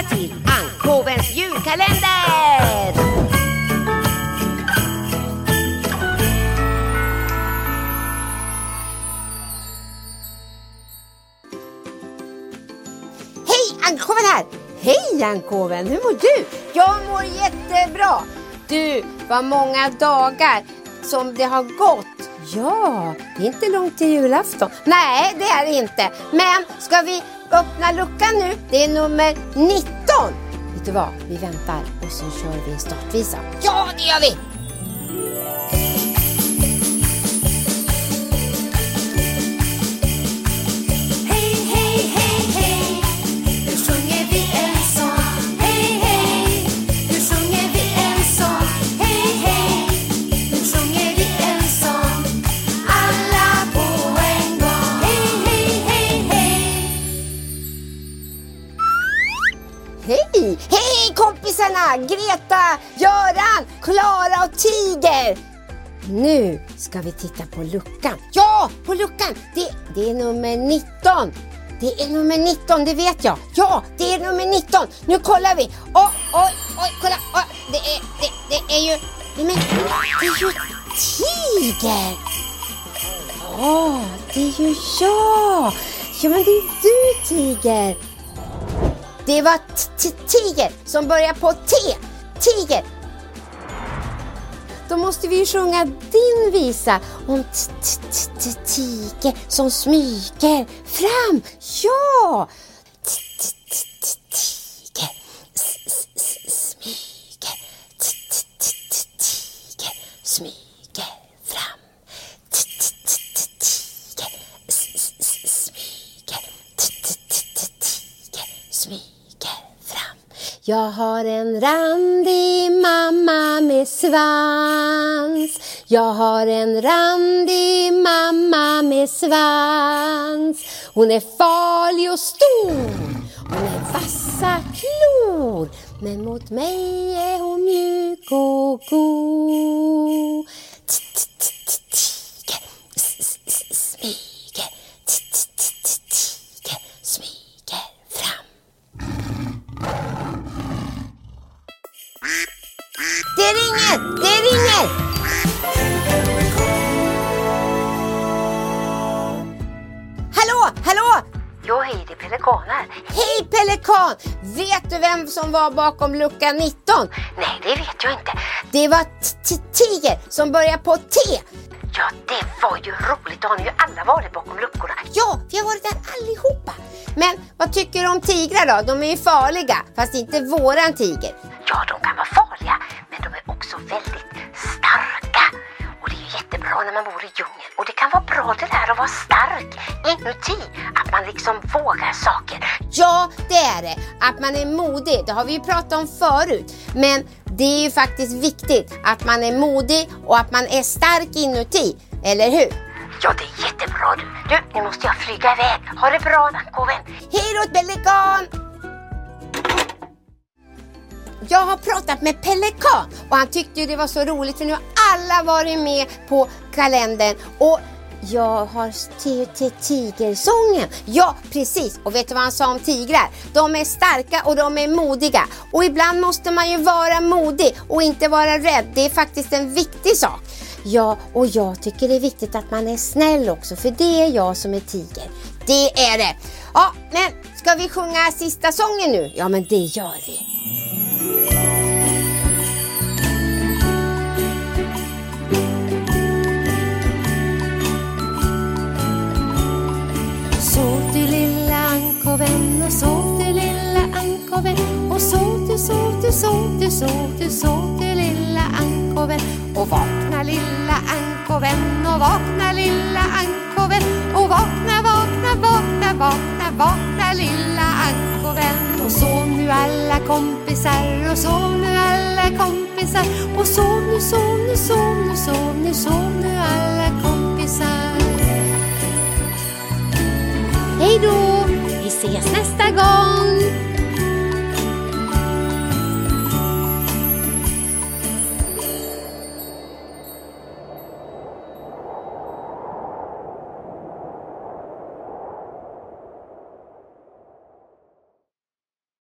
välkomna till Ankovens julkalender! Hej, Ankoven här! Hej Ankoven, hur mår du? Jag mår jättebra! Du, vad många dagar som det har gått. Ja, det är inte långt till julafton. Nej, det är det inte. Men ska vi öppna luckan nu? Det är nummer 19. Vet du vad? Vi väntar och så kör vi en startvisa. Ja, det gör vi! Kompisarna! Greta, Göran, Klara och Tiger! Nu ska vi titta på luckan. Ja, på luckan! Det, det är nummer 19. Det är nummer 19, det vet jag. Ja, det är nummer 19. Nu kollar vi. Oj, oj, oj, kolla. Oj, det, är, det, det är ju... Nej, men, det är ju Tiger! Ja, det är ju jag! Ja, men det är du Tiger! Det var t- t- tiger som börjar på T. Tiger. Då måste vi ju sjunga din visa om T-T-T-Tiger som smyger fram. Ja! T- t- t- t- Tiger s- s- s- smyger. T- t- t- t- Tiger smyger smyger fram. Jag har en randig mamma med svans. Jag har en randig mamma med svans. Hon är farlig och stor. Hon är vassa klor. Men mot mig är hon mjuk och god. Ringer! Det ringer! Hallå, hallå! Jo, hej, det är pelikaner. Hej Pelikan! Vet du vem som var bakom lucka 19? Nej, det vet jag inte. Det var Tiger som börjar på T. Ja, det var ju roligt. Då har ni ju alla varit bakom luckorna. Ja, vi har varit där allihopa. Men vad tycker du om tigrar då? De är ju farliga, fast inte våran tiger. Ja, de kan vara farliga, också väldigt starka. Och det är ju jättebra när man bor i djungeln. Och det kan vara bra det där att vara stark inuti. Att man liksom vågar saker. Ja, det är det. Att man är modig, det har vi ju pratat om förut. Men det är ju faktiskt viktigt att man är modig och att man är stark inuti. Eller hur? Ja, det är jättebra du. Du, nu måste jag flyga iväg. Ha det bra, Nackoven. Hej då Pelikan! Jag har pratat med Pelikan och han tyckte ju det var så roligt för nu har alla varit med på kalendern och jag har styrt till tigersången. Ja, precis. Och vet du vad han sa om tigrar? De är starka och de är modiga. Och ibland måste man ju vara modig och inte vara rädd. Det är faktiskt en viktig sak. Ja, och jag tycker det är viktigt att man är snäll också, för det är jag som är tiger. Det är det. Ja, men ska vi sjunga sista sången nu? Ja, men det gör vi. Ankoven. Och sov du, sov du, sov du, sov du, sov du lilla ankoven. Och vakna lilla ankoven. Och vakna lilla ankoven. Och vakna, vakna, vakna, vakna, vakna lilla ankoven. Och sov nu alla kompisar och sov nu alla kompisar. Och sov nu, sov nu, sov nu, sov nu, sov nu alla kompisar. Hej då! Vi ses nästa gång!